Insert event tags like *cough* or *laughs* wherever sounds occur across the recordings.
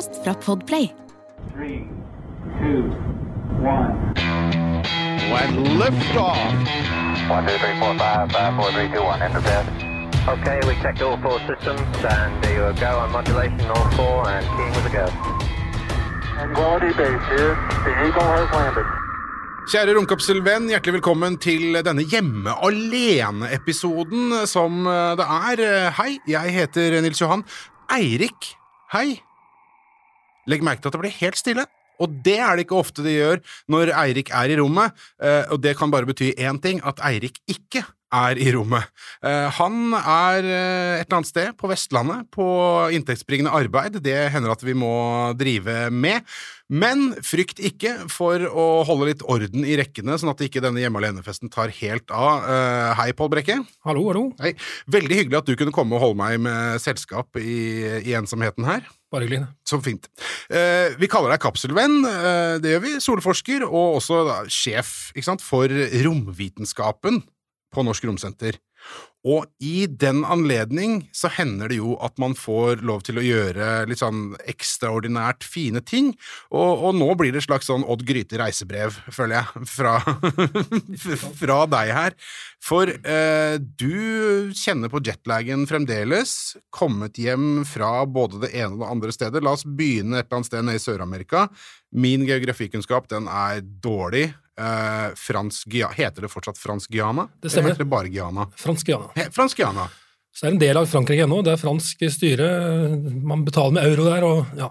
Podkast fra Podplay. Three, two, one. When liftoff. One, two, three, four, five, five, four, three, two, one. Enter bed. Okay, we checked all four systems, and there you go on modulation, all four, and keying with a go. Quality base here. The Eagle has landed. Kjære romkapselvenn, hjertelig velkommen til denne Hjemme alene-episoden som eh, det er. Hei, jeg heter Nils Johan. Eirik, hei. Legg merke til at det blir helt stille. Og det er det ikke ofte det gjør når Eirik er i rommet, eh, og det kan bare bety én ting, at Eirik ikke er i rommet. Eh, Han er eh, et eller annet sted på Vestlandet på inntektsbringende arbeid, det hender at vi må drive med. Men frykt ikke for å holde litt orden i rekkene, sånn at ikke denne hjemme alene-festen tar helt av. Uh, Hei, Pål Brekke. Hallo, hallo. Hei. Veldig hyggelig at du kunne komme og holde meg med selskap i, i ensomheten her. Bare hyggelig. Så fint. Eh, vi kaller deg kapselvenn, eh, det gjør vi. Solforsker, og også da, sjef sant, for romvitenskapen på Norsk Romsenter. Og i den anledning så hender det jo at man får lov til å gjøre litt sånn ekstraordinært fine ting, og, og nå blir det et slags sånn Odd Gryte reisebrev, føler jeg, fra, *laughs* fra deg her. For eh, du kjenner på jetlagen fremdeles, kommet hjem fra både det ene og det andre stedet. La oss begynne et eller annet sted nede i Sør-Amerika. Min geografikunnskap, den er dårlig. Eh, fransk Guyana Heter det fortsatt Fransk Guyana? Det stemmer. Eller heter det bare Guyana? Fransk, ja. He- Fransk Guyana. Så det er en del av Frankrike ennå. Det er fransk styre. Man betaler med euro der, og ja.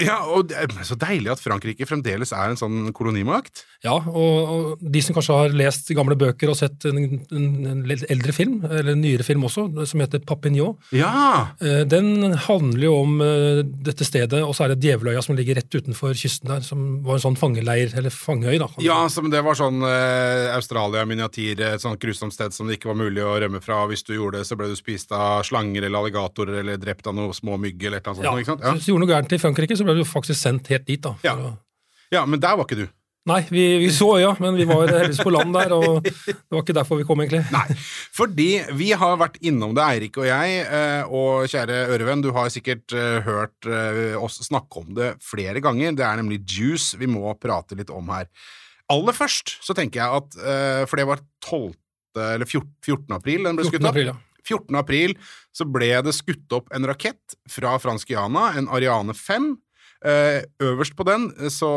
Ja, og det er så deilig at Frankrike fremdeles er en sånn kolonimakt. Ja, og, og de som kanskje har lest gamle bøker og sett en, en, en eldre film, eller en nyere film også, som heter Papignon, Ja! eh, den handler jo om eh, dette stedet, og så er det Djeveløya som ligger rett utenfor kysten der, som var en sånn fangeleir, eller fangeøy, da. Ja, som det var sånn eh, Australia-miniatyr, et sånt grusomt sted som det ikke var mulig å rømme fra. Hvis du gjorde det, så ble du spist av slanger eller alligatorer eller drept av noen små mygg eller et eller annet sånt. Ikke sant? Ja. Så så gjorde noe gærent i Frankrike, så ble du faktisk sendt helt dit, da. Ja. å- Ja. men der var ikke du. Nei, vi, vi så øya, men vi var heldigvis på land der, og det var ikke derfor vi kom, egentlig. Nei, fordi vi har vært innom det, Eirik og jeg, eh, og kjære ørevenn, du har sikkert eh, hørt eh, oss snakke om det flere ganger. Det er nemlig juice vi må prate litt om her. Aller først så tenker jeg at, for det var 12. eller 14. 14. april den ble 14. skutt opp. april, ja. 14. april så ble det skutt opp en rakett fra fransk Guyana, en Ariane 5. Eh, øverst på den så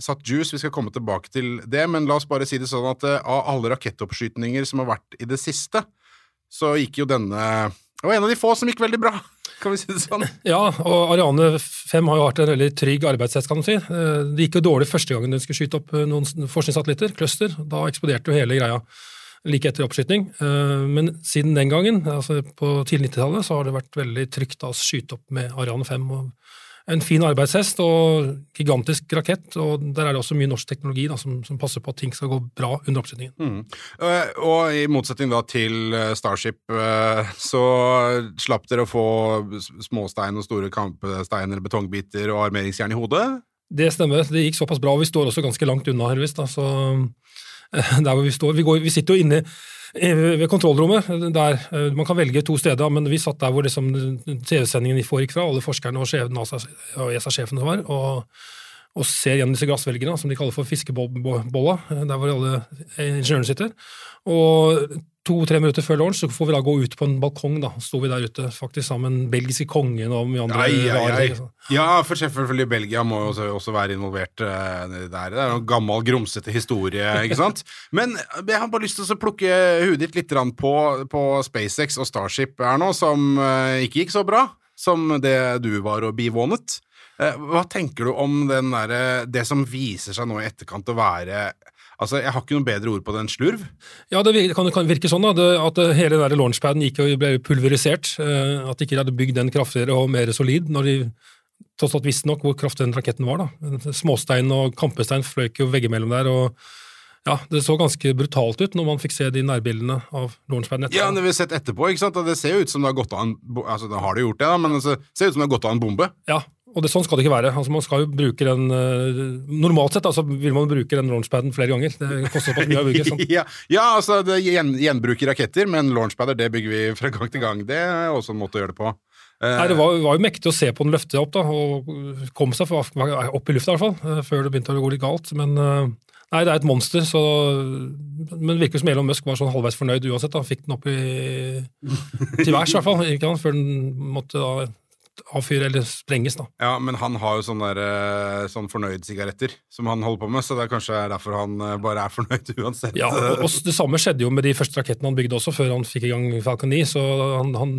satt Juice, vi skal komme tilbake til det, men la oss bare si det sånn at eh, av alle rakettoppskytninger som har vært i det siste, så gikk jo denne Det var en av de få som gikk veldig bra, *laughs* kan vi si det sånn. *laughs* Ja, og Ariane 5 har jo vært en veldig trygg arbeidshest, kan man si. Eh, Det gikk jo dårlig første gangen den skulle skyte opp eh, noen forskningssatellitter, cluster. Da eksploderte jo hele greia like etter oppskyting. Eh, Men siden den gangen, altså på tidlig 90-tallet, så har det vært veldig trygt å skyte opp med Ariane 5. og En fin arbeidshest og gigantisk rakett, og der er det også mye norsk teknologi da, som, som passer på at ting skal gå bra under oppskytingen. Mm. Og i motsetning da til eh, Starship, eh, så slapp dere å få småstein og store kampesteiner, betongbiter og armeringsjern i hodet. Det stemmer. Det gikk såpass bra. Vi står også ganske langt unna, heldigvis. Da, så eh, *laughs* der hvor vi står Vi, går, vi sitter jo inne ved kontrollrommet. der eh, Man kan velge to steder, men vi satt der hvor liksom TV-sendingen foregikk fra, alle forskerne og og ESA-sjefen var, og, og ser gjennom disse glassvelgene, som de kaller for fiskebolla, eh, der hvor alle ingeniørene sitter. Og to-tre minutter før lunsj så får vi da gå ut på en balkong. da, sto vi der ute faktisk sammen belgiske kongen og mye andre ai, rare ai. Ja, for selvfølgelig Belgia må jo også, være involvert eh, der. Det er en gammel, grumsete historie, ikke sant? *laughs* Men jeg har bare lyst til å plukke huet ditt litt på, på SpaceX og Starship her nå, som eh, ikke gikk så bra som det du var og bivånet. Eh, Hva tenker du om den derre Det som viser seg nå i etterkant å være Altså, Jeg har ikke noe bedre ord på det enn slurv. Ja, det kan, kan virke sånn da, det, at hele den der launchpaden gikk og ble pulverisert. eh, At de ikke hadde bygd den kraftigere og mer solid, når de tross alt visste nok hvor kraftig den raketten var. da. Småstein og kampestein fløyk jo veggimellom der. og ja, Det så ganske brutalt ut når man fikk se de nærbildene av launchpaden etterpå. Ja, det vi har sett etterpå, ikke sant? Og det ser jo ut som det har gått av en Altså, det har det gjort det, da, men altså, det ser ut som det har gått av en bombe. Ja, og det, sånn skal det ikke være. Altså, man skal jo bruke den, eh, Normalt sett altså, vil man bruke den launchpaden flere ganger. Det koster såpass mye å bygge. Sånn. *laughs* ja, ja, altså, det gjen, gjenbruk raketter, men launchpader det bygger vi fra gang til gang. Det er også en måte å gjøre det på. Eh, Nei, Det var, var jo mektig å se på den løfte opp, da, og kom seg opp i lufta i hvert fall, eh, før det begynte å gå litt galt. Men nei, det er et monster, så Men det virker som Elon Musk var sånn halvveis fornøyd uansett. Han fikk den opp i, til værs, i hvert fall, ikke sant, før den måtte da avfyre eller sprenges. da. Ja, men han har jo sånne, der, eh, sånn fornøyd-sigaretter som han holder på med, så det er kanskje derfor han eh, bare er *laughs* fornøyd uansett. Ja, og, og Det samme skjedde jo med de første rakettene han bygde også, før han fikk i gang Falcon 9. Så han, han,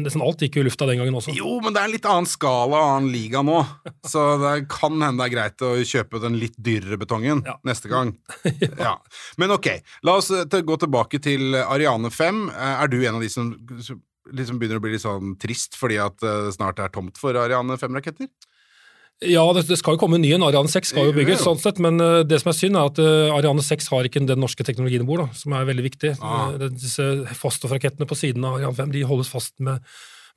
nesten alt gikk jo i lufta den gangen også. Jo, men det er en litt annen skala og annen liga nå, så det kan hende det er greit å kjøpe den litt dyrere betongen Ja. neste gang. *laughs* ja. Men ok, la oss eh, gå tilbake til Ariane 5. Eh, Er du en av de som liksom begynner å bli litt sånn trist fordi at eh, det snart er tomt for Ariane 5-raketter? Ja, det, det skal jo komme en ny en. Ariane 6 skal jo bygges, sånn sett, men uh, det som er synd, er at uh, Ariane 6 har ikke den norske teknologien om bord, som er veldig viktig. Ah. Eh, det- disse faststoffrakettene på siden av Ariane 5 de holdes fast med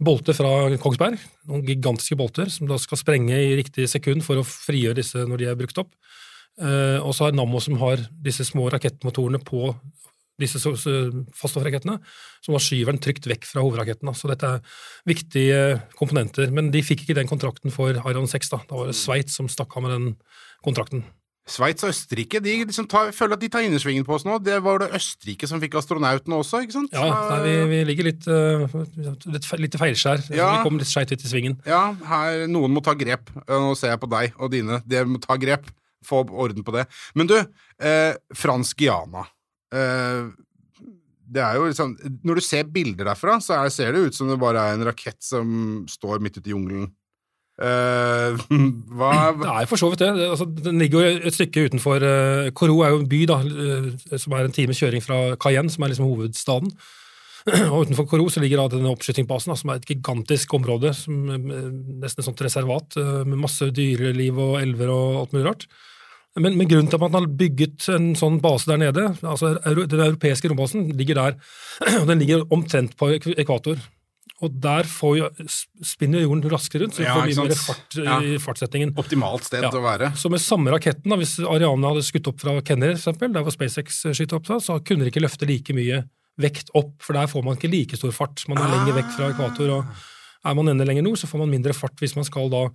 bolter fra Kongsberg, noen gigantiske bolter som da skal sprenge i riktig sekund for å frigjøre disse når de er brukt opp. Eh, og så har Nammo som har disse små rakettmotorene på disse så- så- var som da skyver den trygt vekk fra hovedraketten. Så dette er viktige komponenter. Men de fikk ikke den kontrakten for Iron 6. Da Da var det Sveits som stakk av med den kontrakten. Sveits og Østerrike de liksom tar, føler at de tar innersvingen på oss nå. Det var det Østerrike som fikk astronautene også, ikke sant? Ja, nei, vi, vi ligger litt, uh, litt, litt feilskjær. Ja. Vi kom litt skeivt ut i svingen. Ja, her, noen må ta grep. Eh, Nå ser jeg på deg og dine. Dere må ta grep. Få orden på det. Men du, eh, fransk Guyana. Eh, det er jo liksom Når du ser bilder derfra, så er, ser det ut som det bare er en rakett som står midt ute i jungelen. Uh, *laughs* hva er for så vidt det. Altså, den ligger jo et stykke utenfor uh, Koro er jo en by da, uh, som er en times kjøring fra Cayenne, som er liksom hovedstaden. *clears throat* Og utenfor Koro så ligger da denne oppskytingsbasen, som er et gigantisk område, som, nesten et sånt reservat, med masse dyreliv og elver og alt mulig rart. Men, men grunnen til at man har bygget en sånn base der nede, altså den europeiske rombasen, ligger der, *clears throat* og den ligger omtrent på ekvator. Og der får jo, spinner jorden raskere rundt, så vi Ja, får mye mer fart Ja. i fartssetningen. Optimalt sted Ja. å være. Så med samme raketten, da, hvis Ariane hadde skutt opp fra Kenner, eksempel, der hvor SpaceX skyter opp så kunne de ikke løfte like mye vekt opp, for der får man ikke like stor fart. Man er lenger vekk fra ekvator, og er man enda lenger nord, så får man mindre fart hvis man skal da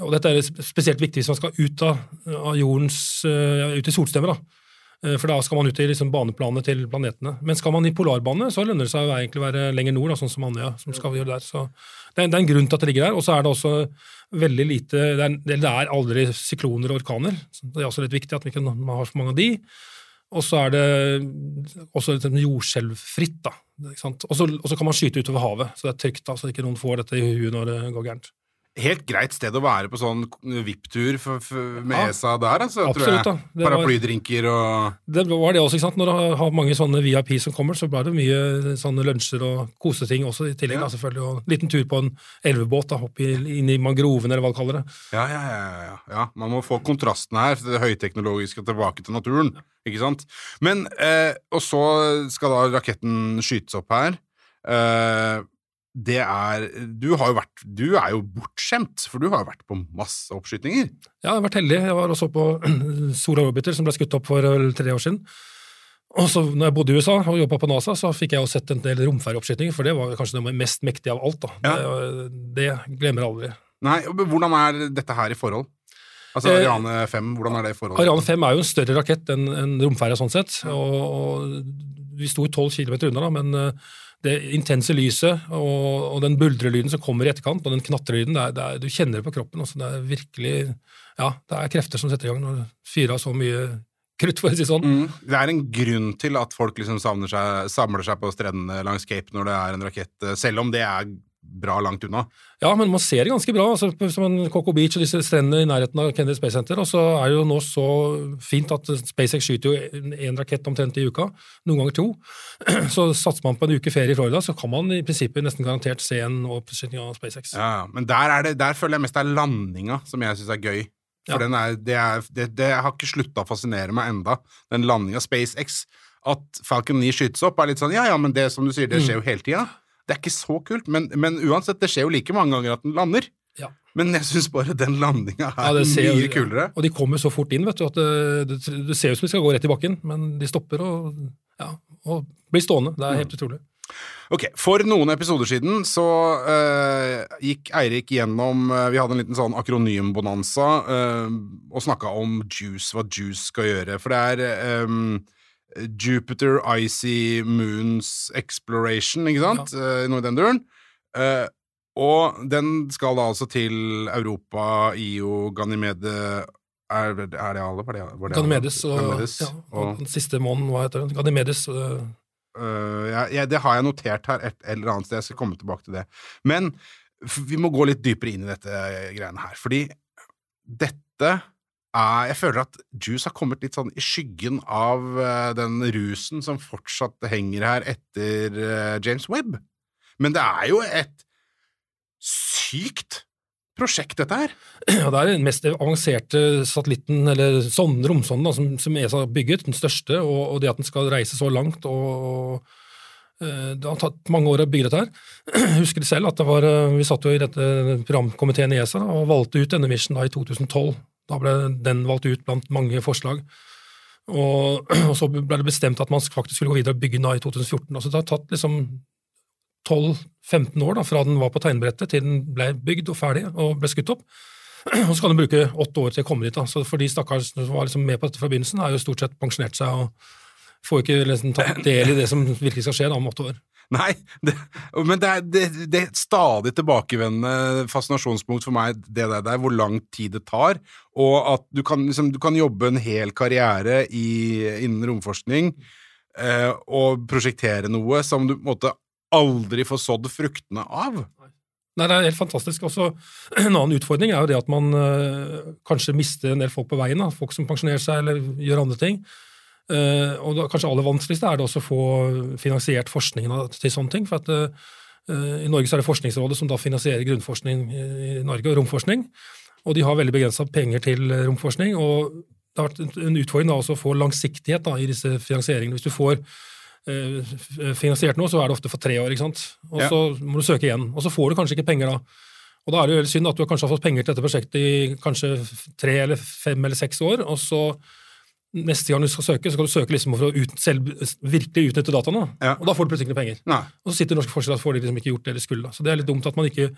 og dette er spesielt viktig hvis man skal ut av, av jordens, eh, ut i solstemmer, da. Eh, For da skal man ut i liksom baneplanene til planetene. Men skal man i polarbane, så lønner det seg å egentlig være lenger nord, da, sånn som Andøya. som skal gjøre der. Så det er, det er en grunn til at det ligger der. Og så er det også veldig lite Det er, det er aldri sykloner og orkaner. Så det er også litt viktig at vi ikke har så mange av de. Og så er det også sånn jordskjelvfritt. og så kan man skyte utover havet, så det er trygt, da, så ikke noen får dette i huet når det går gærent. Helt greit sted å være på sånn VIP-tur med Ja. ESA der, altså. tror Absolutt, jeg. da. Paraplydrinker og Det var det også, ikke sant? Når du har mange sånne VIP som kommer, så blir det mye sånne lunsjer og koseting også i tillegg. Ja. Da, selvfølgelig. Og en liten tur på en elvebåt da, opp i, inn i mangroven, eller hva du kaller det. Ja, ja, ja, ja, ja. ja. Man må få kontrasten her, det høyteknologiske tilbake til naturen. Ikke sant? Men, eh, Og så skal da raketten skytes opp her. Eh, det er Du har jo vært Du er jo bortskjemt, for du har jo vært på masse oppskytinger. Ja, jeg har vært heldig. Jeg var også på *clears throat* Sola Orbiter, som ble skutt opp for tre år siden. Og så når jeg bodde i USA og jobba på NASA, så fikk jeg jo sett en del romferjeoppskytinger, for det var kanskje det mest mektige av alt. da. Det, det glemmer jeg aldri. Nei, Hvordan er dette her i forhold? Altså Eh, Ariane 5, hvordan er det i forhold? Ariane 5 er jo en større rakett enn en romferja sånn sett. Og, og vi sto 12 km unna, da, men eh, det intense lyset og, og den buldrelyden som kommer i etterkant, og den knatrelyden, det du kjenner det på kroppen. Også. det er virkelig Ja, det er krefter som setter i gang når du fyrer av så mye krutt, for å si sånn. Mm. Det er en grunn til at folk liksom seg, samler seg på strendene langs Cape når det er en rakett, eh, selv om det er bra langt unna. Ja, men man ser det ganske bra. altså Som en Coco Beach og disse strendene i nærheten av Kennedy Space Center. Og så er det jo nå så fint at SpaceX skyter jo én rakett omtrent i uka, noen ganger to. *clears throat* Så satser man på en uke ferie i Florida, så kan man i prinsippet nesten garantert se en oppskyting av SpaceX. Ja, men der, er det, der føler jeg mest det er landinga som jeg syns er gøy. For Ja. den er, det, er, det, det har ikke slutta å fascinere meg enda. Den landinga SpaceX. At Falcon 9 skytes opp, er litt sånn ja ja, men det som du sier, det skjer jo hele tida. Det er ikke så kult, men, men uansett, det skjer jo like mange ganger at den lander. Ja. Men jeg syns bare den landinga er ja, ser mye kulere. Og de kommer så fort inn, vet du, at det, det, det ser ut som de skal gå rett i bakken, men de stopper og, ja, og blir stående. Det er helt utrolig. Ok, For noen episoder siden så uh, gikk Eirik gjennom uh, Vi hadde en liten sånn akronymbonanza uh, og snakka om juice, hva juice skal gjøre. For det er ehm, Jupiter Icy Moons Exploration, ikke sant? Eh, noe i den duren. Eh, og den skal da altså til Europa, IO, Ganymede Er, er det alle? Var det, var det alle? Ganymedes og, Ganymedes, ja, og den siste måneden, hva heter den? Ganymedes. øh, Uh, ja, ja, det har jeg notert her et eller annet sted. Jeg skal komme tilbake til det. Men vi må gå litt dypere inn i dette greiene her. Fordi dette Jeg føler at Juice har kommet litt sånn i skyggen av eh, den rusen som fortsatt henger her etter eh, James Webb. Men det er jo et sykt prosjekt, dette her. Ja, det er den mest avanserte satellitten, eller sånn, romsonden, da, som, som ESA har bygget, den største, og, og det at den skal reise så langt. og, og eh, det har tatt mange år å bygge dette her. Jeg *clears throat* husker selv at var, vi satt jo i dette programkomiteen i ESA da, og valgte ut denne missionen da i 2012. Da ble den valgt ut blant mange forslag. Og, *clears throat* og så ble det bestemt at man faktisk skulle gå videre og bygge den i 2014. Altså det har tatt liksom 12-15 år da, fra den var på tegnebrettet til den ble bygd og ferdig og ble skutt opp. *clears throat* Og så kan den bruke åtte år til å komme dit. da. Så For de stakkars som var liksom med på dette fra begynnelsen, har jo stort sett pensjonert seg og får ikke liksom tatt del i det som virkelig skal skje da om åtte år. Nei, det, men det er, det, det et stadig tilbakevendende fascinasjonspunkt for meg, det der hvor lang tid det tar, og at du kan, liksom, du kan jobbe en hel karriere i, innen romforskning eh, og prosjektere noe som du på en måte aldri får sådd fruktene av. Nei, Det er helt fantastisk. Også, *clears throat* en annen utfordring er jo det at man øh, kanskje mister en del folk på veien. Da. Folk som pensjonerer seg eller gjør andre ting. Eh, og det kanskje aller vanskeligste er det også å få finansiert forskningen til sånne ting. for at eh, I Norge så er det Forskningsrådet som da finansierer grunnforskning i Norge, og romforskning. Og de har veldig begrensa penger til romforskning. og det har vært en- en utfordring da også å få langsiktighet da, i disse finansieringene. Hvis du får eh, finansiert noe, så er det ofte for tre år, ikke sant? og Ja. så må du søke igjen. Og så får du kanskje ikke penger da. Og da er det jo veldig synd at du kanskje har fått penger til dette prosjektet i kanskje tre eller fem eller seks år, og så neste gang du skal søke, så skal du søke liksom for å ut, selv, virkelig utnytte dataene, Ja. og da får du plutselig ikke penger. Nei. Og så sitter norske forskere og får de liksom ikke gjort det de skulle. Da. Så det er litt dumt at man ikke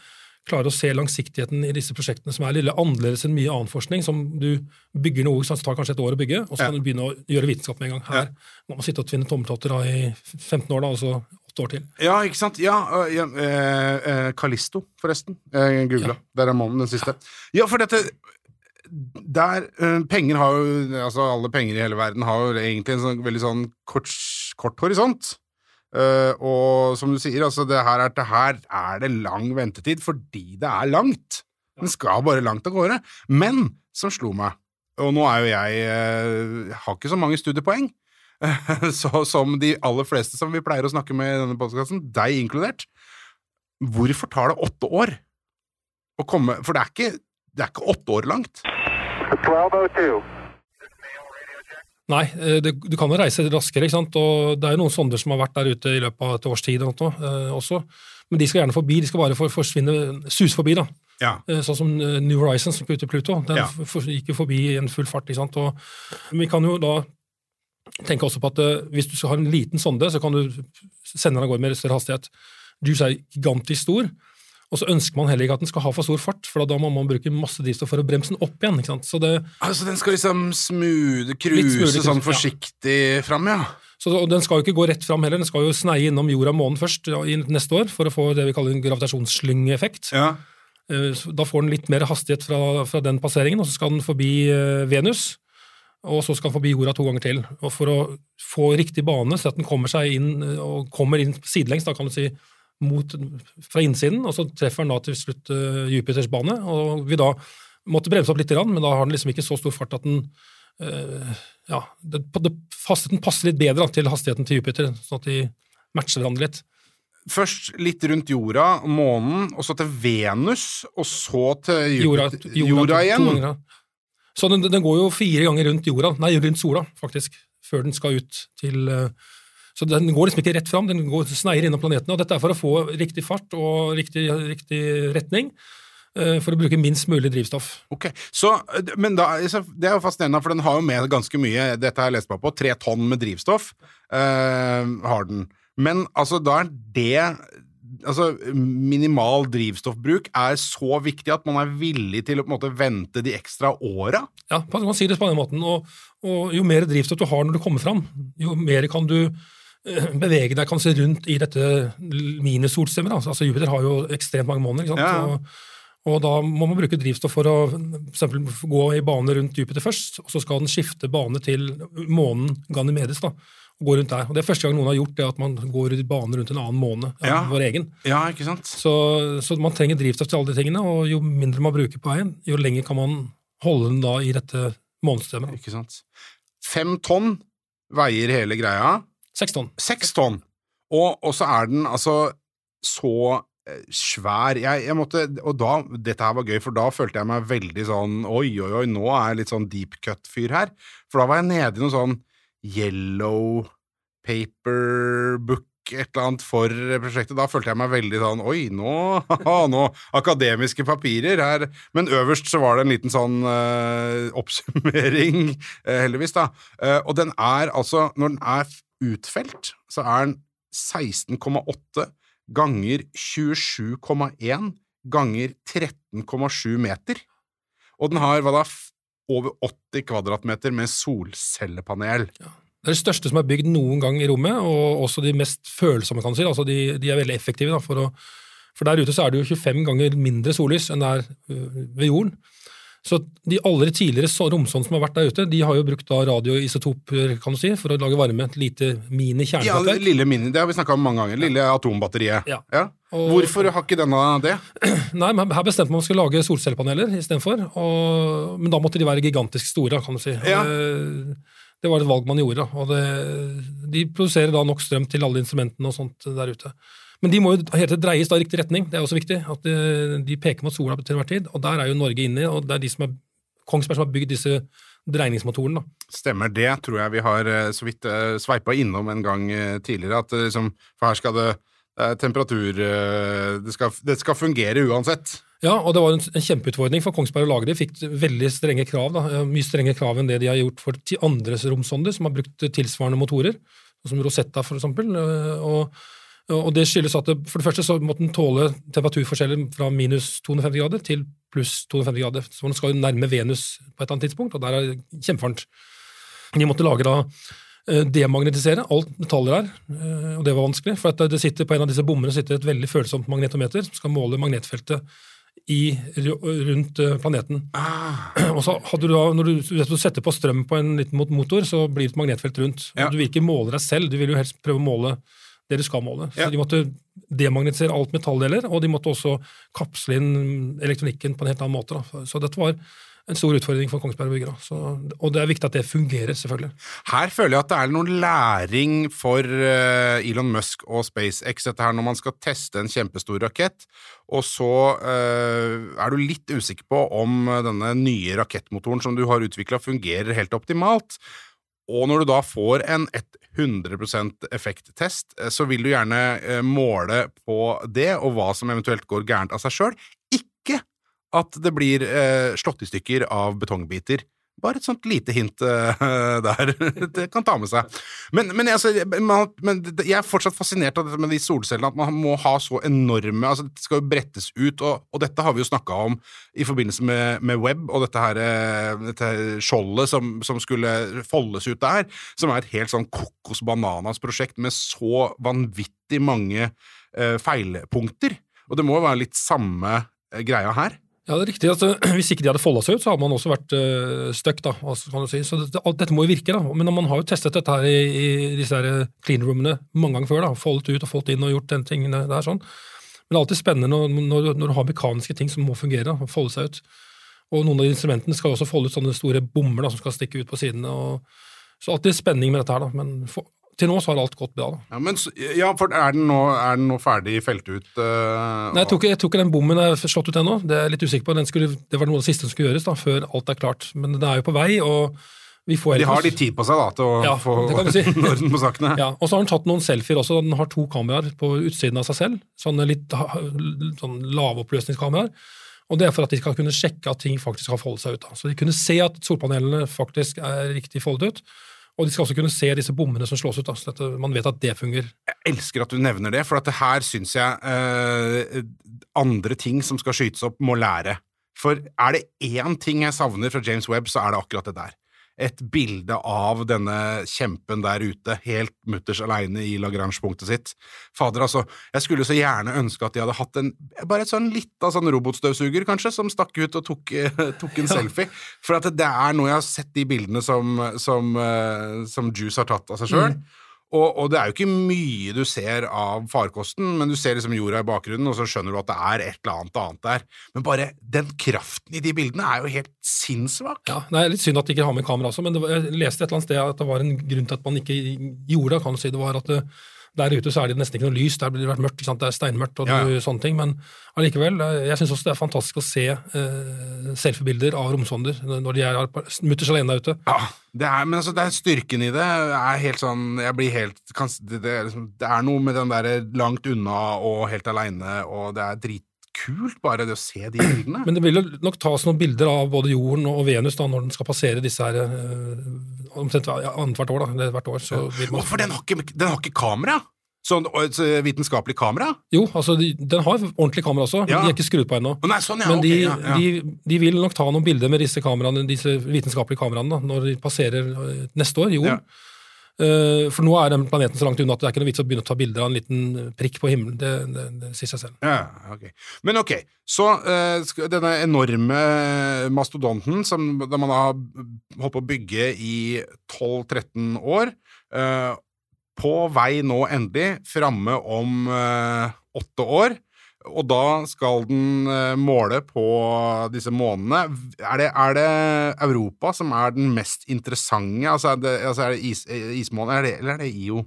klarer å se langsiktigheten i disse prosjektene, som er litt annerledes enn mye annen forskning, som du bygger noe som tar kanskje et år å bygge, og så Ja. kan du begynne å gjøre vitenskap med en gang. Her må man sitte og tvinne tommeltotter i 15 år, da, og så åtte år til. Ja, ikke sant? Ja, øh, ja eh, eh, Callisto, forresten. Jeg googla. Der er månen, den siste. Ja, for dette der, øh, Penger har jo Altså, alle penger i hele verden har jo egentlig en sånn veldig sånn kort, kort horisont. Uh, og som du sier, altså, det her, er, det her er det lang ventetid fordi det er langt. Den skal bare langt av gårde. Men, som slo meg, og nå er jo jeg uh, har ikke så mange studiepoeng, *laughs* så, som de aller fleste som vi pleier å snakke med i denne podkasten, deg inkludert. Hvorfor tar det åtte år å komme For det er ikke, det er ikke åtte år langt. 1202. Nei, eh, det, du kan jo reise raskere, ikke sant? og det er jo noen sonder som har vært der ute i løpet av et års tid og noe, eh, også. Men de skal gjerne forbi, de skal bare for, forsvinne, suse forbi, da. Ja. Eh, Sånn som eh, New Horizons som putter ut Pluto. Den Ja. for, gikk jo forbi i en full fart. ikke sant? Og vi kan jo da tenke også på at hvis du skal ha en liten sonde, så kan du sende den av gårde med større hastighet. Juice er gigantisk stor, og så ønsker man heller ikke at den skal ha for stor fart, for da må man bruke masse drivstoff for å bremse den opp igjen. ikke sant? Så det, Altså, den skal liksom smoothe, cruise sånn sånn ja. forsiktig fram, ja. Så og Den skal jo ikke gå rett fram heller, den skal jo sneie innom jorda månen først ja, neste år for å få det vi kaller en gravitasjonsslyngeffekt. ja. Eh, Da får den litt mer hastighet fra, fra den passeringen, og så skal den forbi eh, Venus. Og så skal den forbi jorda to ganger til. Og For å få riktig bane, så at den kommer seg inn eh, og kommer inn sidelengs, da kan du si mot, fra innsiden, og så treffer den da til slutt uh, Jupiters bane, og vi da måtte bremse opp litt, men da har den liksom ikke så stor fart at den uh, ja, det, det, Hastigheten passer litt bedre til hastigheten til Jupiter, sånn at de matcher hverandre litt. Først litt rundt jorda, månen, og så til Venus, og så til Jorda, jorda, jorda, igjen. to ja. Så den, den går jo fire ganger rundt jorda, nei, rundt sola, faktisk, før den skal ut til eh, Så den går liksom ikke rett fram, den går sneier innom planetene, og dette er for å få riktig fart og riktig, riktig retning, eh, for å bruke minst mulig drivstoff. Ok, så, men da, Det er jo fascinerende, for den har jo med ganske mye Dette har jeg lest meg på. Tre tonn med drivstoff Øh, har den. Men altså, da er det Altså, minimal drivstoffbruk er så viktig at man er villig til å på en måte vente de ekstra åra? Ja, man kan si det på den måten. Og, og jo mer drivstoff du har når du kommer fram, jo mer kan du eh, *clears throat* bevege deg kanskje rundt i dette minisolsystemet. Altså Jupiter har jo ekstremt mange måneder. Ja. Og, og da må man bruke drivstoff for å for eksempel, gå i bane rundt Jupiter først, og så skal den skifte bane til månen Ganymedes. da, og gå rundt der. Og Det er første gang noen har gjort det, at man går i bane rundt en annen måne enn Ja. vår egen. Ja, ikke sant? Så, så man trenger drivstoff til alle de tingene, og jo mindre man bruker på veien, jo lenger kan man holde den da i dette månestemmet. Ikke sant? Fem tonn veier hele greia. Seks tonn. Seks tonn! Og, og så er den altså så eh, svær. Jeg, jeg måtte, og da, dette her var gøy, for da følte jeg meg veldig sånn Oi, oi, oi, nå er jeg litt sånn deep cut-fyr her. For da var jeg nede i noe sånn yellow paper book et eller annet for prosjektet. Da følte jeg meg veldig sånn Oi, nå, haha, *laughs* nå akademiske papirer her. Men øverst så var det en liten sånn uh, oppsummering, uh, heldigvis, da. Uh, og den er altså Når den er utfelt, så er den 16,8 ganger 27,1 ganger 13,7 meter. Og den har hva da, over 80 kvadratmeter med solcellepanel. Det er det største som er bygd noen gang i rommet, og også de mest følsomme, kan du si. Altså de, de er veldig effektive. Da, for, å, for der ute så er det jo 25 ganger mindre sollys enn det er øh, ved jorden. Så de aller tidligere romsondene som har vært der ute, de har jo brukt da radioisotoper kan du si, for å lage varme. Et lite mini-kjernebatteri. mini-kjernekraftverk. lille mini, det har vi snakka om mange ganger. Lille atombatteriet. Ja. Og- Hvorfor har ikke denne det? *clears throat* Nei, men her bestemte man at man skulle lage solcellepaneler istedenfor. og- Men da måtte de være gigantisk store, kan du si. Ja. Det var et valg man gjorde. og det, De produserer da nok strøm til alle instrumentene og sånt der ute. Men de må jo hele tiden dreies da i riktig retning. Det er også viktig. at De, de peker mot sola til enhver tid. Og der er jo Norge inne, og det er de som er, Kongsberg som har bygd disse dreiningsmotorene. da. Stemmer det, tror jeg vi har eh, så vidt uh, sveipa innom en gang eh, tidligere. At liksom, for her skal det det er temperatur eh, det, skal, det skal fungere uansett. Ja, og det var en, en kjempeutfordring for Kongsberg å lage det. De fikk veldig strenge krav, da, eh, mye strenge krav enn det de har gjort for andres romsonder som har brukt tilsvarende motorer, som Rosetta for eksempel. eh, Og, og det skyldes at det, for det første så måtte den tåle temperaturforskjeller fra minus 250 grader til pluss 250 grader. Så den skal jo nærme Venus på et eller annet tidspunkt, og der er det kjempevarmt. De måtte lage da eh, demagnetisere alt metaller her, eh, og det var vanskelig. For at det sitter på en av disse bommene sitter et veldig følsomt magnetometer som skal måle magnetfeltet i, rundt planeten. planeten. *clears throat* Og så hadde du da, Når du, du setter på strøm på en liten motor, så blir det et magnetfelt rundt. Ja. Du vil ikke måle deg selv, du vil jo helst prøve å måle skal måle. Så Ja. de måtte demagnetisere alt metalldeler, og de måtte også kapsle inn elektronikken på en helt annen måte. Da. Så dette var en stor utfordring for Kongsberg å bygge. Og det er viktig at det fungerer, selvfølgelig. Her føler jeg at det er noen læring for eh, Elon Musk og SpaceX dette her når man skal teste en kjempestor rakett, og så eh, er du litt usikker på om denne nye rakettmotoren som du har utvikla, fungerer helt optimalt. Og når du da får en 100% effekttest, eh, så vil du gjerne eh, måle på det, og hva som eventuelt går gærent av seg sjøl. Ikke at det blir eh, slått i stykker av betongbiter. Bare et sånt lite hint eh, *laughs* der. det kan ta med seg. Men, men, altså, man, men jeg er fortsatt fascinert av dette med de solcellene, at man må ha så enorme altså Det skal jo brettes ut, og, og dette har vi jo snakka om i forbindelse med, med web og dette her eh, dette skjoldet som, som skulle foldes ut der, som er et helt sånn kokos bananas-prosjekt med så vanvittig mange eh, feilpunkter. Og det må jo være litt samme eh, greia her. Ja, det er riktig. Altså, *clears throat* hvis ikke de hadde folda seg ut, så hadde man også vært uh, stuck. da, kan du si. Så dette, alt dette må jo virke. da, Men man har jo testet dette her i, i disse her clean roomene mange ganger før. da, Foldet ut og foldet inn og gjort den tingene der. sånn. Men det er alltid spennende når, når, når du har mekaniske ting som må fungere, og folde seg ut. Og noen av instrumentene skal også folde ut sånne store bommer da, som skal stikke ut på sidene. og Så alltid spenning med dette her, da. Men for, til nå så har alt gått bra. da. Ja, men, ja, for er den nå, er den nå ferdig felt ut? Uh, Nei, jeg tror, ikke, jeg tror ikke den bommen er slått ut ennå. Det er jeg litt usikker på. Den skulle, det var noe av det siste som skulle gjøres da, før alt er klart. Men det er jo på vei, og vi får De har litt tid på seg da, til å Ja, få si. *laughs* orden på sakene. Ja, og så har den tatt noen selfier også. Den har to kameraer på utsiden av seg selv. Sånne litt sånn lavoppløsningskameraer. Og det er for at de skal kunne sjekke at ting faktisk har foldet seg ut. Da. Så de kunne se at solpanelene faktisk er riktig foldet ut. Og de skal også kunne se disse bommene som slås ut. Da, så dette, man vet at det fungerer. Jeg elsker at du nevner det, for at det her syns jeg eh, andre ting som skal skytes opp, må lære. For er det én ting jeg savner fra James Webb, så er det akkurat det der. Et bilde av denne kjempen der ute, helt mutters aleine i Lagrange-punktet sitt. Fader, altså, jeg skulle så gjerne ønske at de hadde hatt en bare et sånn lita sånn robotstøvsuger, kanskje, som stakk ut og tok, eh, *laughs* tok en selfie. For at det er noe jeg har sett de bildene som, som, eh, som Juice har tatt av seg sjøl. Og, og det er jo ikke mye du ser av farkosten, men du ser liksom jorda i bakgrunnen, og så skjønner du at det er et eller annet annet der. Men bare den kraften i de bildene er jo helt sinnssvak. Ja, Det er litt synd at de ikke har med kamera også, men var, jeg leste et eller annet sted at det var en grunn til at man ikke gjorde det. kan du si. Det var at det, der ute så er det nesten ikke noe lys, der blir det vært mørkt, det er steinmørkt og Ja, ja. sånne ting. Men allikevel, eh, jeg syns også det er fantastisk å se uh, selfiebilder av romsonder når de er mutters alene der ute. Ja, det er, men altså, det er styrken i det er helt sånn Jeg blir helt det, er liksom, det er noe med den derre langt unna og helt aleine, og det er dritkult bare det å se de bildene. Men det vil jo nok tas noen bilder av både jorden og Venus da, når den skal passere disse her øh, omtrent ja, annethvert år. da, eller hvert år. Så vil man, Hvorfor den har ikke, den har ikke kamera? Sånn vitenskapelig kamera? Jo, altså de, den har ordentlig kamera også, Ja. de er ikke skrudd på ennå. Nei, sånn, ja. Men de, ja, ja. de, de vil nok ta noen bilder med disse kameraene, disse vitenskapelige kameraene da, når de passerer eh, neste år, jorden. Eh, for nå er den planeten så langt unna at det er ikke noe vits å begynne å ta bilder av en liten prikk på himmelen. Det, det, det sier seg selv. Ja, ok. Men ok, så uh, denne enorme mastodonten som man har holdt på å bygge i 12-13 år, uh, på vei nå endelig, framme om eh, åtte år, og da skal den eh, måle på disse månene. Er det, er det Europa som er den mest interessante? Altså er det, altså er det is, eh, ismånen, er det, eller er det IO?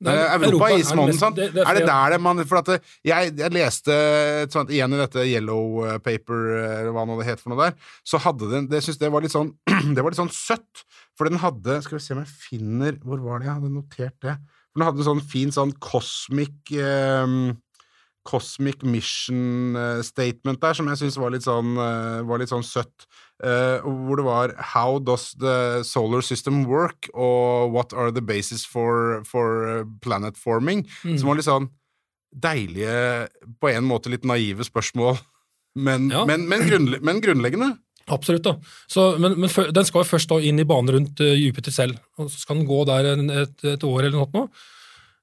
Nei, Eh, Europa, Europa er ismånen, sant? det- det er det der det man For at jeg, jeg leste et igjen i dette yellow paper, eller hva nå det het for noe der, så hadde den Det syns jeg var litt sånn *clears throat* Det var litt sånn søtt, for den hadde Skal vi se om jeg finner Hvor var det jeg hadde notert det? Den hadde en sånn fin sånn cosmic eh, Cosmic Mission eh, Statement der, som jeg syns var, sånn, eh, var litt sånn søtt. Uh, hvor det var How does the solar system work? Og what are the basis for, for planet forming? Mm. Som var litt sånn deilige, på en måte litt naive spørsmål, *laughs* men, Ja. men, men, grunnle men grunnleggende. Absolutt. da. Så, men men den skal jo først da inn i banen rundt uh, Jupiter selv. og Så skal den gå der en, et, et år eller noe nå.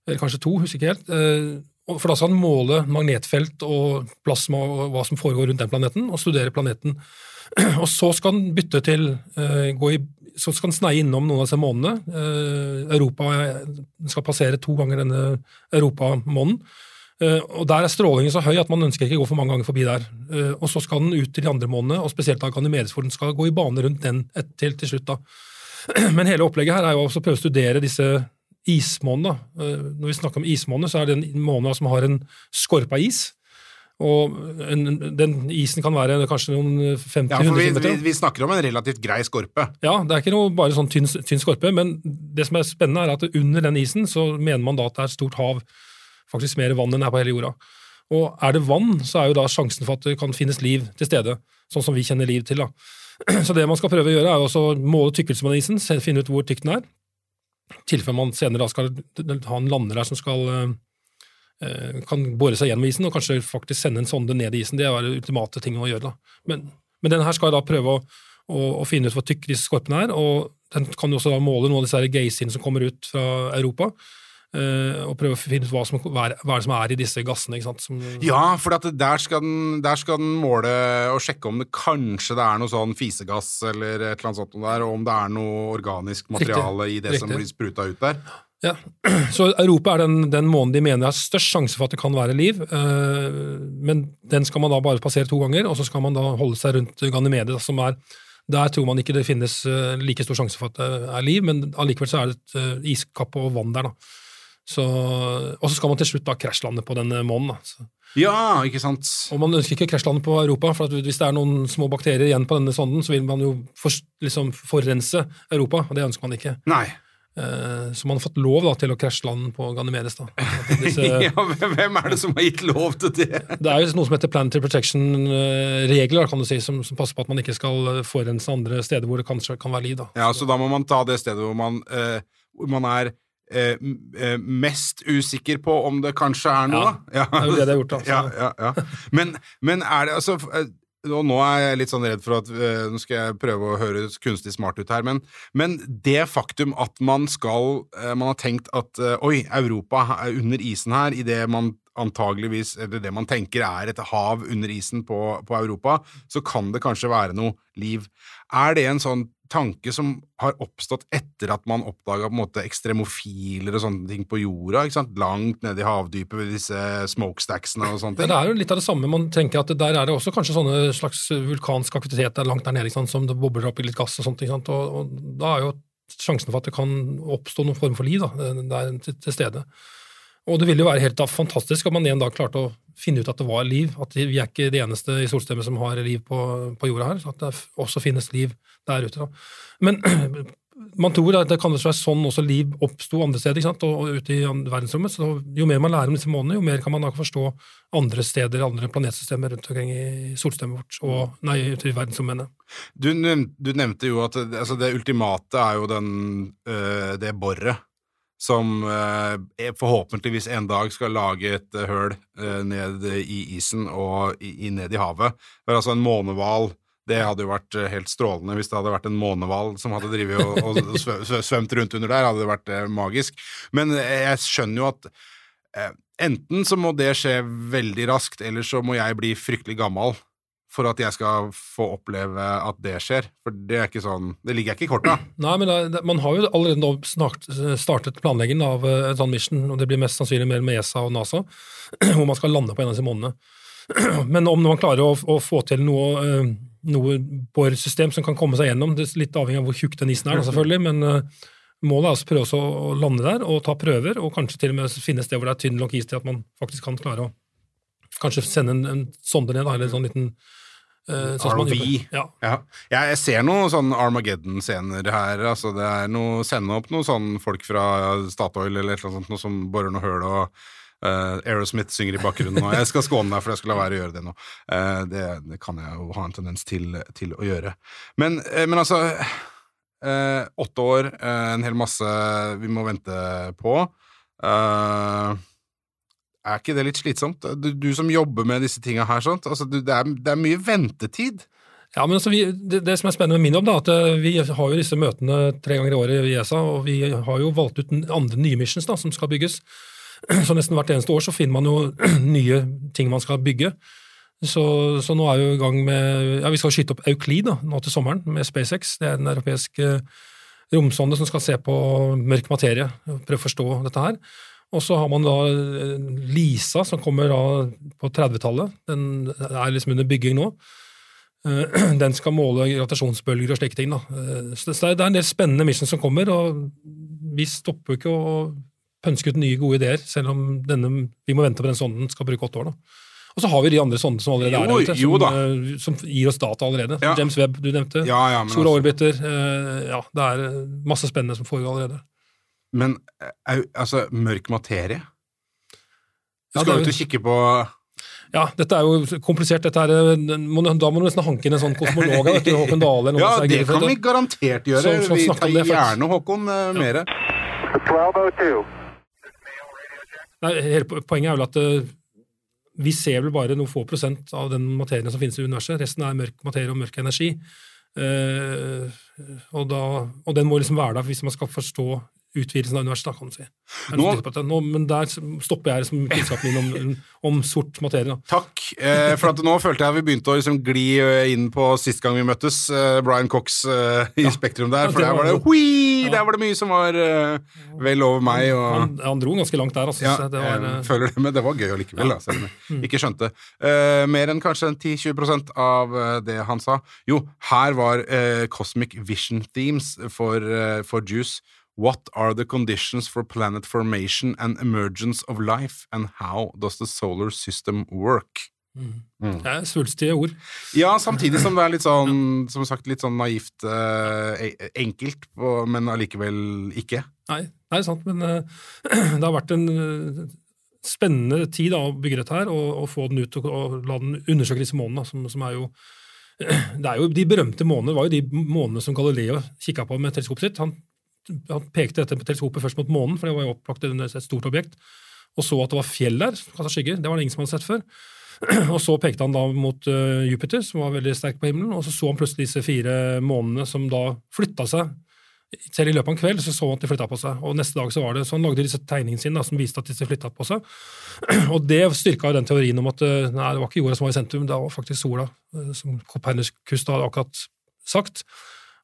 Eller kanskje to, husker ikke helt. Og for da skal den måle magnetfelt og plasma og hva som foregår rundt den planeten, og studere planeten. *clears throat* Og så skal den bytte til eh, gå i, Så skal den sneie innom noen av disse månedene. Eh, Europa skal passere to ganger denne europamånen. Eh, og Der er strålingen så høy at man ønsker ikke å gå for mange ganger forbi der. Og Så skal den ut til de andre månedene, og spesielt da Ganymedes, hvor den skal gå i bane rundt den et, til, til slutt. da. *clears throat* Men hele opplegget her er jo også å prøve å studere disse ismånene. da. Eh, Når vi snakker om ismåner, så er det en måne som har en skorpa is. Og en, den isen kan være kanskje noen 50-100 Ja, vi, km. vi, vi snakker om en relativt grei skorpe. Ja, det er ikke noe bare sånn tynn, tynn skorpe, men det som er spennende er at under den isen så mener man da at det er et stort hav, faktisk mer vann enn det er på hele jorda. Og er det vann, så er jo da sjansen for at det kan finnes liv til stede, sånn som vi kjenner liv til. da. *clears throat* Så det man skal prøve å gjøre, er å måle tykkelsen på den isen, finne ut hvor tykk den er. Tilfelle man senere da skal ha en lander der som skal eh, eh, kan bore seg gjennom isen og kanskje faktisk sende en sonde ned i isen. Det er det ultimate ting å gjøre. da. Men, men den her skal da prøve å, å, å finne ut hvor tykk disse skorpene er, og den kan jo også da måle noen av disse geysene som kommer ut fra Europa. Eh, og prøve å finne ut hva, som, hva, er, det som er i disse gassene. ikke? Som, Ja, for at der, skal den, der skal den måle og sjekke om det kanskje det er noe sånn fisegass eller et eller annet sånt der, og om det er noe organisk materiale i det som blir spruta ut der. Ja, *clears throat* Så Europa er den, den måneden de mener har størst sjanse for at det kan være liv. eh, Men den skal man da bare passere to ganger, og så skal man da holde seg rundt Ganymede, som er Der tror man ikke det finnes eh, like stor sjanse for at det er liv, men allikevel så er det et iskappe iskapp og vann der. da. Så, og så skal man til slutt da krasjlande på den månen. da. Ja, ikke sant? og man ønsker ikke krasjlande på Europa, for at hvis det er noen små bakterier igjen på denne sonden, så vil man jo for, liksom forurense Europa, og det ønsker man ikke. Nei. Eh, Så man har fått lov da, til å krasjlande på Ganymedes. Da. *laughs* Disse, Ja, hvem- er det som har gitt lov til det? det er jo noe som heter Planetary Protection-regler, kan du si, som, som passer på at man ikke skal eh, forurense andre steder hvor det kanskje kan være liv. Da. Ja, så da må man ta det stedet hvor man, eh, hvor man er eh, eh, mest usikker på om det kanskje er noe. Ja, det er jo det de har gjort, altså. Ja, ja, ja. Men, men er det altså eh, og nå er jeg litt sånn redd for at eh, Nå skal jeg prøve å høres kunstig smart ut her, men, men det faktum at man skal Man har tenkt at oi, Europa er under isen her, i det man antageligvis, eller det man tenker er et hav under isen på, på Europa, så kan det kanskje være noe liv. Er det en sånn tanke som har oppstått etter at man oppdaga ekstremofiler og sånne ting på jorda? Langt nede i havdypet ved disse smokestacksene og sånne Ja, ting? det er jo litt av det samme. Man tenker at Der er det også kanskje sånne slags vulkansk aktivitet der langt der nede som det bobler opp i litt gass og sånt. Og, og da er jo sjansen for at det kan oppstå noen form for liv da, der til, til stede. Og det ville jo være helt da fantastisk om man en dag klarte å finne ut at det var liv. At vi er ikke det eneste i solstemmet som har liv på, på jorda her. så At det også finnes liv der ute. Da. Men *clears throat* man tror at det kan være sånn også liv oppsto andre steder, ikke sant? Og, og ute i verdensrommet. Så jo mer man lærer om disse månedene, jo mer kan man da forstå andre steder, andre planetsystemer rundt omkring i solstemmet vårt, og nei, ute i verdensrommet. Du, du nevnte jo at altså det ultimate er jo den, øh, det boret som er- forhåpentligvis en dag skal lage et øh, høl øh, ned i isen og ned i havet. For altså en månehval det hadde jo vært helt strålende hvis det hadde vært en månehval som hadde drivet og, og svø- svø- svømt rundt under der, hadde det vært magisk. Men jeg skjønner jo at eh, enten så må det skje veldig raskt, eller så må jeg bli fryktelig gammel for at jeg skal få oppleve at det skjer. For det er ikke sånn Det ligger ikke i korta. *clears throat* Nei, men det, man har jo allerede nå snart startet planleggingen av eh, et sånt mission, og det blir mest sannsynlig mer med ESA og NASA, *clears throat* hvor man skal lande på en av disse månedene. *clears throat* Men om man klarer å, å få til noe, eh, noe boresystem som kan komme seg gjennom, det er litt avhengig av hvor tjukk den isen er, da, selvfølgelig, men eh, målet er altså å prøve å lande der og ta prøver, og kanskje til og med finne et sted hvor det er tynn nok is til at man faktisk kan klare å kanskje sende en, en sonde ned, eller en sånn liten eh, sånn ROV. gjør Ja. Ja. Jeg, ser noen sånn Armageddon-scener her. Altså det er noe, Sende opp noen sånn folk fra Statoil eller et eller annet sånt, noe som borer noe høl og uh, Aerosmith synger i bakgrunnen. Og jeg skal skåne deg for jeg skal la være å gjøre det nå. Uh, det, det kan jeg jo ha en tendens til, til å gjøre. Men, men altså Åtte år, en hel masse vi må vente på. Eh, er ikke det litt slitsomt? Du, du som jobber med disse tinga her, altså, du, det, er, det er mye ventetid. Ja, men altså vi, det, det som er spennende med min jobb, da, at eh, vi har jo disse møtene tre ganger i året i ESA, og vi har jo valgt ut andre nye missions da, som skal bygges. *clears throat* Så nesten hvert eneste år så finner man jo *clears throat* nye ting man skal bygge. Så, så nå er vi i gang med Ja, vi skal skyte opp Euclid da, nå til sommeren med SpaceX. Det er den europeisk eh, romsonde som skal se på mørk materie prøve å forstå dette her. Og så har man da eh, Lisa, som kommer da på 30-tallet. Den er liksom under bygging nå. Eh, *clears throat* Den skal måle gravitasjonsbølger og slike ting. Da. Eh, Så det er en del spennende missions som kommer, og vi stopper ikke å pønske ut nye, gode ideer, selv om denne, vi må vente på den sonden skal bruke åtte år. Da. Og så har vi de andre sondene som allerede Jo, er der ute, som, som gir oss data allerede. Ja. James Webb, du nevnte. Ja, ja, Store altså, orbiter. Ja, det er masse spennende som foregår allerede. Men eh, altså, mørk materie? Du skal jo ja, ut og kikke på Ja, dette er jo komplisert. Er, eh, da må du nesten hanke inn en sånn kosmolog av Håkon Dale. Ja, det kan vi garantert gjøre. Så- så vi tar det gjerne, Håkon, eh, mere. 1202. Nei, hele Poenget er vel at uh, vi ser vel bare noen få prosent av den materien som finnes i universet. Resten er mørk materie og mørk energi. Uh, og, da, og den må liksom være der hvis man skal forstå utvidelsen av universet, kan du si. Nå- Nå, men der stopper jeg liksom kunnskapen min om, om sort materie. Da. Takk, eh, for at nå følte jeg vi begynte å liksom gli eh, inn på sist gang vi møttes, eh, Brian Cox eh, i Spektrum der, for der var det hui, der var det mye som var eh, vel over meg. Og, Han, han dro ganske langt der, altså. ja, det var, eh, føler det, men det var gøy allikevel, da, selv om jeg ikke skjønte. Mer enn kanskje 10-20% av det han sa. Jo, her var Cosmic Vision Themes for, for Juice. What are the conditions for planet formation and emergence of life, and how does the solar system work? det er svulstige ord. Ja, samtidig som det er litt sånn, som sagt, litt sånn naivt eh, e- enkelt, men allikevel ikke. Nei, det er sant, men eh, *clears throat* det har vært en eh, spennende tid da, å bygge dette her, og, og få den ut og, og la den undersøke disse månedene, som, som er jo *clears throat* det er jo De berømte månedene var jo de månedene som Galileo kikka på med teleskopet sitt. Han, han pekte dette med teleskopet først mot månen, for det var jo opplagt et stort objekt, og så at det var fjell der, kastet skygger. Det var det ingen som hadde sett før. *clears throat* Og så pekte han da mot eh, Jupiter, som var veldig sterk på himmelen, og så så han plutselig disse fire månene som da flytta seg. Selv i løpet av en kveld så så han at de flytta på seg, og neste dag så var det, så han lagde disse tegningene sine da, som viste at disse flytta på seg. *clears throat* Og det styrka den teorien om at eh, nei, det var ikke jorda som var i sentrum, det var faktisk sola, eh, som Copernicus da hadde akkurat sagt.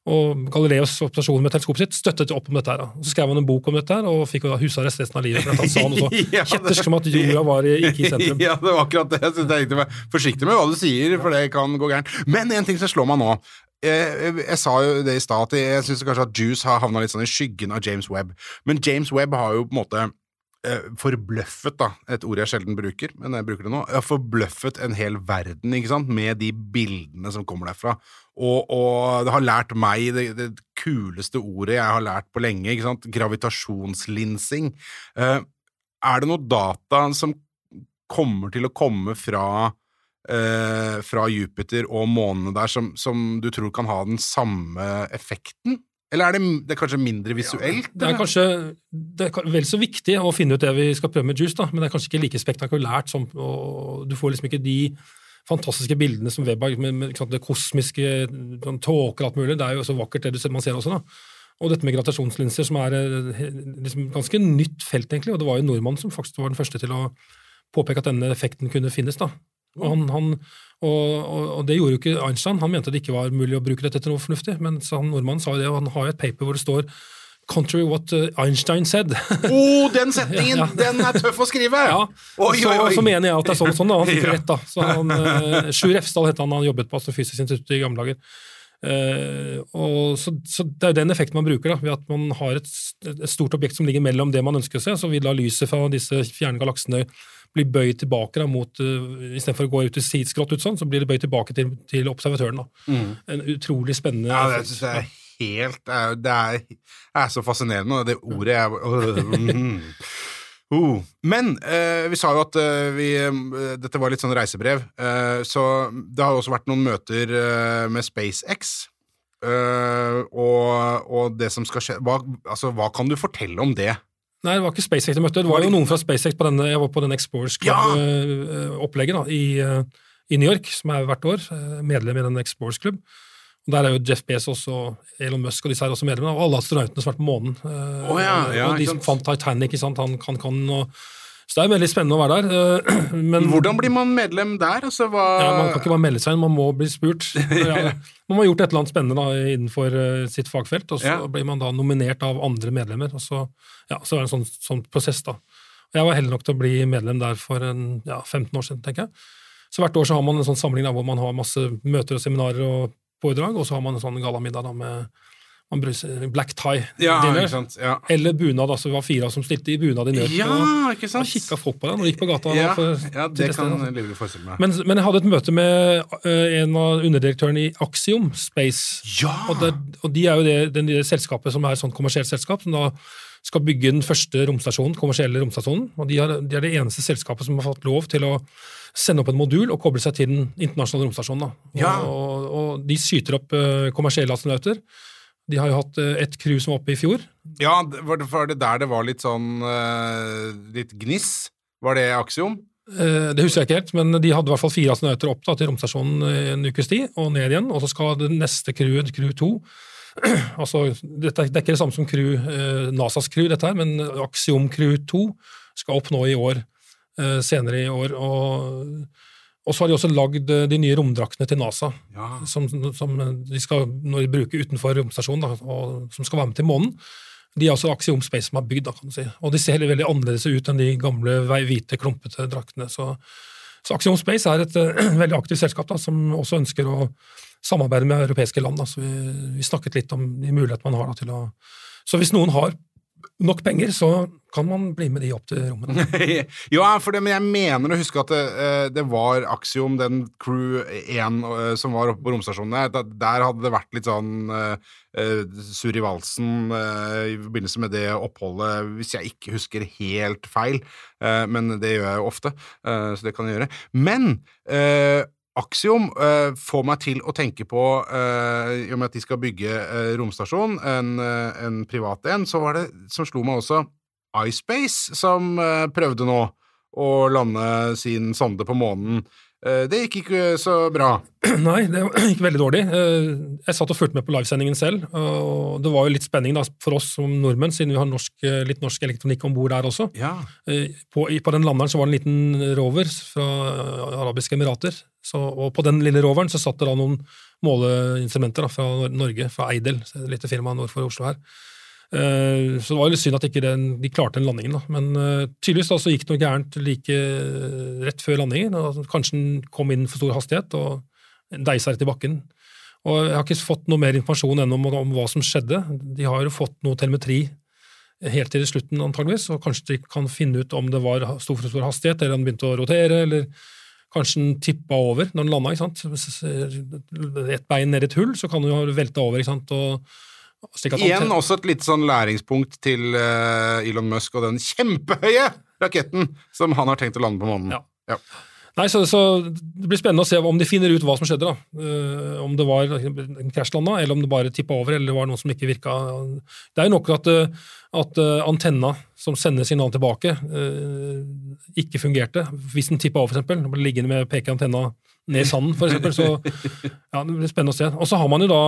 Og Galileos observasjoner med teleskopet sitt støttet opp om dette. her. Så skrev han en bok om dette her, og fikk husarrest resten av livet. for at han sa noe så *laughs* Ja, kjettersk som at jorda var *laughs* ikke i sentrum. ja, det var akkurat det. Jeg synes er forsiktig med hva du sier, for det kan gå gærent. Men en ting som slår meg nå. Jeg, jeg sa jo det i stad, at jeg syns kanskje at Juice har havna litt sånn i skyggen av James Webb. Men James Webb har jo på en måte eh, forbløffet, da, et ord jeg sjelden bruker, men jeg bruker det nå, jeg har forbløffet en hel verden, ikke sant, med de bildene som kommer derfra. Og, og det har lært meg det, det kuleste ordet jeg har lært på lenge, ikke sant, gravitasjonslinsing. Eh, er det noe data som kommer til å komme fra eh, fra Jupiter og månene der som, som du tror kan ha den samme effekten? Eller er det, det er kanskje mindre visuelt? Det er kanskje det er vel så viktig å finne ut det vi skal prøve med juice, da, men det er kanskje ikke like spektakulært som og Du får liksom ikke de fantastiske bildene som Weber, med, med sant, det kosmiske sånn tåker og alt mulig. Det er jo så vakkert, det du ser, man ser også. da. Og dette med gravitasjonslinser, som er eh, liksom ganske nytt felt, egentlig. Og det var jo nordmannen som faktisk var den første til å påpeke at denne effekten kunne finnes. da. Og, han, han, og, og, og det gjorde jo ikke Einstein. Han mente det ikke var mulig å bruke dette til noe fornuftig. Men så han nordmannen sa det, og han har jo et paper hvor det står 'Contrary what uh, Einstein said'. Oh, den setningen! *laughs* Ja. Den er tøff å skrive! Ja, Oi, så, oi, oi. så mener jeg at det er sånn og sånn. da, Han fikk *laughs* Ja. rett, da. Så han, eh, Sjur Refsdal het han, han jobbet på Astrofysisk institutt i gamle dager. Eh, og så, så Det er jo den effekten man bruker, da, ved at man har et, et stort objekt som ligger mellom det man ønsker å se, så vil da lyset fra disse fjerne galaksene bli bøyd tilbake da, mot uh, Istedenfor å gå ut i sidskrått ut sånn, så blir det bøyd tilbake til, til observatøren. da. En utrolig spennende Mm. Ja, det syns jeg er helt Det er, det er, det er så fascinerende, det ordet jeg *laughs* øh, mm. Uh. Men uh, vi sa jo at uh, vi, eh, dette var litt sånn reisebrev, eh, så det har jo også vært noen møter eh, med SpaceX. eh, og, og det som skal skje hva, altså, hva kan du fortelle om det? Nei, det var ikke SpaceX jeg møtte. Det var jo noen fra SpaceX på denne, jeg var på den Explorers Ja! Club-opplegget da, i, eh, i New York, som er hvert år. eh, Medlem i den Explorers Club. Og Der er jo Jeff Bezos og Elon Musk og disse her også medlemmer, og alle astronautene som har vært på månen. Oh, ja, ja, og de som fant Titanic, ikke sant? han kan, kan og, Så det er veldig spennende å være der. eh, *clears throat* Men Hvordan blir man medlem der? Altså, hva, ja, Man kan ikke bare melde seg inn, man må bli spurt. *laughs* Ja, man har gjort et eller annet spennende da, innenfor eh, sitt fagfelt, og så Ja. blir man da nominert av andre medlemmer. og Så, ja, så er det en sånn, sånn prosess. da. Jeg var heldig nok til å bli medlem der for en, ja, 15 år siden, tenker jeg. Så hvert år så har man en sånn samling der hvor man har masse møter og seminarer og foredrag, og så har man en sånn gallamiddag da, med man bruker black tie ja? Ja. Eller bunad. altså Vi var fire som stilte i bunad i nød. Ja, ikke sant? Og kikka folk på deg når du gikk på gata. Ja, for, ja, det det kan jeg forestille meg. men, men jeg hadde et møte med uh, en av underdirektørene i Axiom Space. ja! Og, det, og de er jo det, det selskapet som er et sånt kommersielt selskap, som da skal bygge den første romstasjonen, kommersielle romstasjonen. Og de er, de er det eneste selskapet som har fått lov til å sende opp en modul og koble seg til den internasjonale romstasjonen. Og, Ja. og, og de skyter opp uh, kommersielle astronauter. De har jo hatt eh, et crew som var oppe i fjor. Ja, var det, var det der det var litt sånn eh, Litt gniss? Var det Axiom? Eh, Det husker jeg ikke helt, men de hadde i hvert fall fire astronauter opp da, til romstasjonen en ukes tid, og ned igjen. Og så skal det neste crewet, crew 2, *clears throat* altså, dette, det er ikke det samme som crew, NASAs crew, dette her, men Axiom Crew 2 skal opp nå i år, senere i år. Og, og så har de også lagd eh, de nye romdraktene til NASA, Ja. som, som de skal når de bruker utenfor romstasjonen, da, og som skal være med til månen. De er altså Axiom Space som har bygd, da, kan du si. Og de ser veldig annerledes ut enn de gamle hvite, klumpete draktene. Så, så Axiom Space er et uh, *clears throat* veldig aktivt selskap da, som også ønsker å samarbeide med europeiske land. Da. Så vi, vi snakket litt om de mulighetene man har da, til å Så hvis noen har nok penger, så kan man bli med de opp til rommet. *laughs* Ja, for det, men jeg mener å huske at det, eh, det var Axiom, den Crew 1 eh, som var oppe på romstasjonen der. Hadde det vært litt sånn uh, surr i valsen uh, i forbindelse med det oppholdet, hvis jeg ikke husker helt feil. uh, men det gjør jeg jo ofte, uh, så det kan jeg gjøre. Men Axiom uh, får meg til å tenke på, uh, i og med at de skal bygge uh, romstasjon, en, en privat en, så var det som slo meg også iSpace, som prøvde nå å lande sin sonde på månen. Det gikk ikke så bra. *clears throat* Nei, det *clears throat* gikk veldig dårlig. Jeg satt og fulgte med på livesendingen selv, og det var jo litt spenning da, for oss som nordmenn, siden vi har norsk, litt norsk elektronikk om bord der også. Ja. På, på den landeren så var det en liten rover fra Arabiske Emirater, så, og på den lille roveren så satt det da noen måleinstrumenter da, fra Norge, fra Eidel, et lite firma nord for Oslo her. Eh, Så det var litt synd at ikke den, de klarte den landingen, da. men eh, tydeligvis da så gikk det noe gærent like eh, rett før landingen. og Kanskje den kom inn for stor hastighet og deisa rett i bakken. Og Jeg har ikke fått noe mer informasjon ennå om, om hva som skjedde. De har jo fått noe telemetri helt til slutten, antageligvis, og kanskje de kan finne ut om det var stor for stor hastighet, eller den begynte å rotere, eller kanskje den tippa over når den landa. ikke sant? Et bein ned i et hull, så kan den jo velte over. ikke sant? Og, Igjen også et litt sånn læringspunkt til eh, Elon Musk og den kjempehøye raketten som han har tenkt å lande på månen. Ja. Nei, så, så Det blir spennende å se om de finner ut hva som skjedde. da. Uh, om det var en krasjlanda, eller om det bare tippa over, eller det var noe som ikke virka. Det er jo nok at, eh, at eh, antenna som sender signal tilbake, uh, ikke fungerte. Hvis den tippa over, f.eks. Ble liggende med peke antenna ned i sanden, f.eks. Så *laughs* ja, det blir spennende å se. Og så har man jo da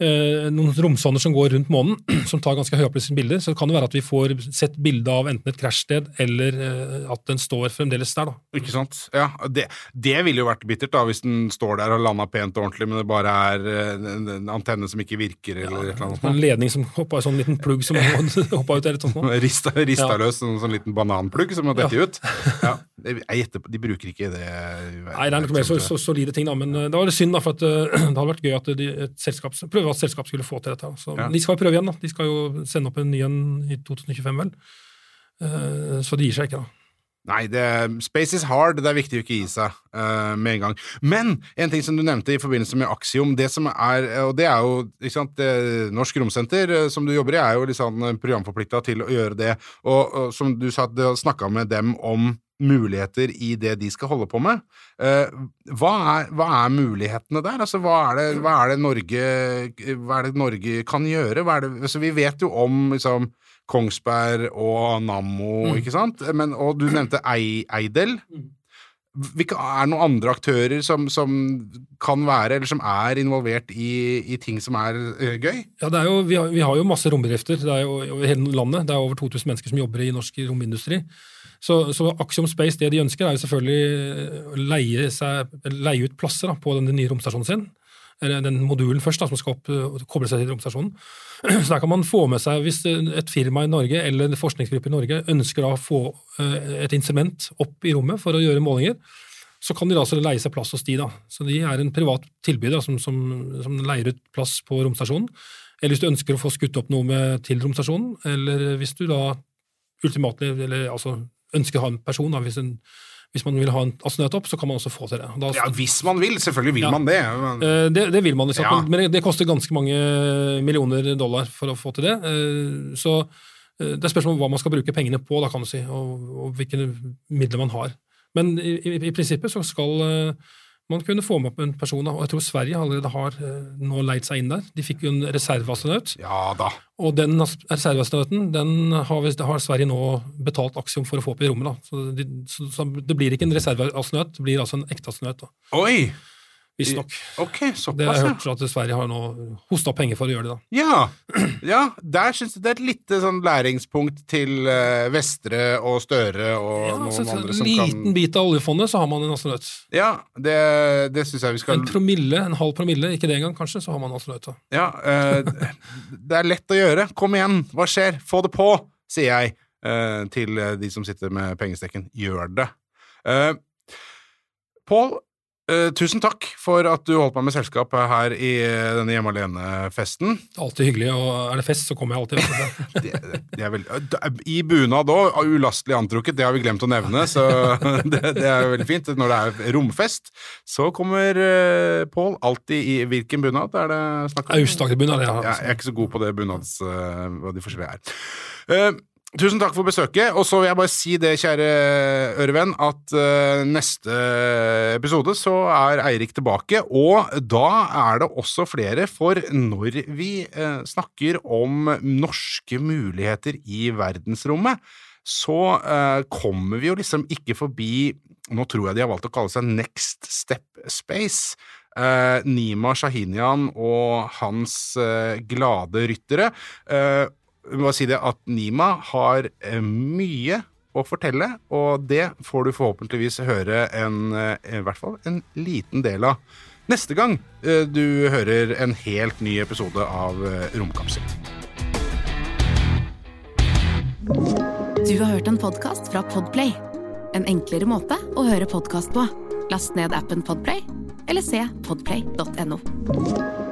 noen romsonder som går rundt månen, *clears throat* som tar ganske høyoppløste bilder. Så kan det være at vi får sett bilde av enten et krasjsted eller eh, at den står fremdeles der. da. Ikke sant? Ja, det, det ville jo vært bittert, da, hvis den står der og landa pent og ordentlig, men det bare er eh, en, en antenne som ikke virker, eller et eller annet. En ledning som hoppa i sånn liten plugg som *laughs* *laughs* hoppa ut der. sånt. noe. *laughs* Rista, rista Ja. løs, en sånn liten bananplugg som har dette ut. Ja, jeg gjetter De bruker ikke det Nei, det er nok mer så, så solide ting, da, men eh, det var litt synd, da, for at, eh, *clears throat* det hadde vært gøy at de, et selskap, privat selskapet skulle få til dette. Så, Ja. De skal prøve igjen, da. De skal jo sende opp en ny en i 2025, vel. Uh, Så de gir seg ikke, da. Nei, det, space is hard, det er viktig å ikke gi seg uh, med en gang. Men en ting som du nevnte i forbindelse med Axiom, det som er, og det er jo ikke sant, det, Norsk Romsenter, eh, som du jobber i, er jo liksom sånn programforplikta til å gjøre det. Og, og som du sa, du snakka med dem om muligheter i det de skal holde på med. Eh, hva, er, hva er mulighetene der? Altså, hva er, det, hva, er det Norge, hva er det Norge kan gjøre? Det, altså, vi vet jo om liksom, Kongsberg og Nammo, ikke sant? Men, og du nevnte Eidel. Hvilke, er noen andre aktører som, som kan være, eller som er involvert i, i ting som er eh, gøy? Ja, det er jo, vi, har, vi har jo masse rombedrifter det er jo over hele landet. Det er over 2000 mennesker som jobber i norsk romindustri. Så, så Axiom Space, det de ønsker, er jo selvfølgelig å leie, seg, leie ut plasser da, på den nye romstasjonen sin. Eller den modulen først, da, som skal opp, koble seg til romstasjonen. *clears throat* Så der kan man få med seg, Hvis et firma i Norge eller en forskningsgruppe i Norge ønsker da å få eh, et instrument opp i rommet for å gjøre målinger, så kan de da leie seg plass hos de. da. Så De er en privat tilbyder da, som, som, som leier ut plass på romstasjonen. Eller hvis du ønsker å få skutt opp noe med, til romstasjonen, eller hvis du da ultimatlig, eller altså ønsker å ha en person, da, hvis, en, hvis man vil ha en astronautopp, så kan man også få til det. Da, Ja, hvis man vil. Selvfølgelig vil Ja. man det. Men, Eh, Det, det vil man. Ja. men det, det koster ganske mange millioner dollar for å få til det. Eh, Så eh, det er spørsmål om hva man skal bruke pengene på, da kan du si, og, og hvilke midler man har. Men i, i, i prinsippet så skal man kunne få med en person, og jeg tror Sverige allerede har eh, nå leid seg inn der. De fikk jo en reserveastronaut, ja da. og den as- reserveastronauten den har, har Sverige nå betalt aksjon for å få opp i rommet. Da. Så, de, så, så det blir ikke en reserveastronaut, det blir altså en ekte astronaut. da. Oi! Visstnok. Ok, Det har jeg hørt at Sverige har nå hosta penger for å gjøre det. da. Ja, ja der syns jeg det er et lite sånn læringspunkt til eh, Vestre og Støre og Ja, noen andre som kan en liten bit av oljefondet, så har man en astronaut. Ja, det, det syns jeg vi skal En promille, en halv promille, ikke det engang kanskje, så har man astronaut. da. Ja, eh, det er lett å gjøre. Kom igjen, hva skjer? Få det på, sier jeg eh, til de som sitter med pengestekken. Gjør det. Uh, Pål, eh, tusen takk for at du holdt meg med selskap her i eh, denne Hjemme alene-festen. Alltid hyggelig, og er det fest, så kommer jeg alltid. *laughs* Det, det er veldig, I bunad òg, ulastelig antrukket, det har vi glemt å nevne, så *laughs* det, det er veldig fint. Når det er romfest, så kommer uh, Pål alltid i Hvilken bunad er det snakk om? Aust-Agder-bunad, Ja, jeg er ikke så god på det bunads... hva de forskjellige er. Eh, tusen takk for besøket, og så vil jeg bare si det, kjære ørevenn, at uh, neste episode så er Eirik tilbake, og da er det også flere, for når vi uh, snakker om norske muligheter i verdensrommet, så uh, kommer vi jo liksom ikke forbi Nå tror jeg de har valgt å kalle seg Next Step Space. Eh, Nima Shahinian og hans eh, glade ryttere. Må si det at Nima har eh, mye å fortelle, og det får du forhåpentligvis høre en, eh, i hvert fall en liten del av neste gang eh, du hører en helt ny episode av Romkapsel. Du har hørt en podkast fra Podplay. En enklere måte å høre podkast på. Last ned appen Podplay, eller se podplay.no.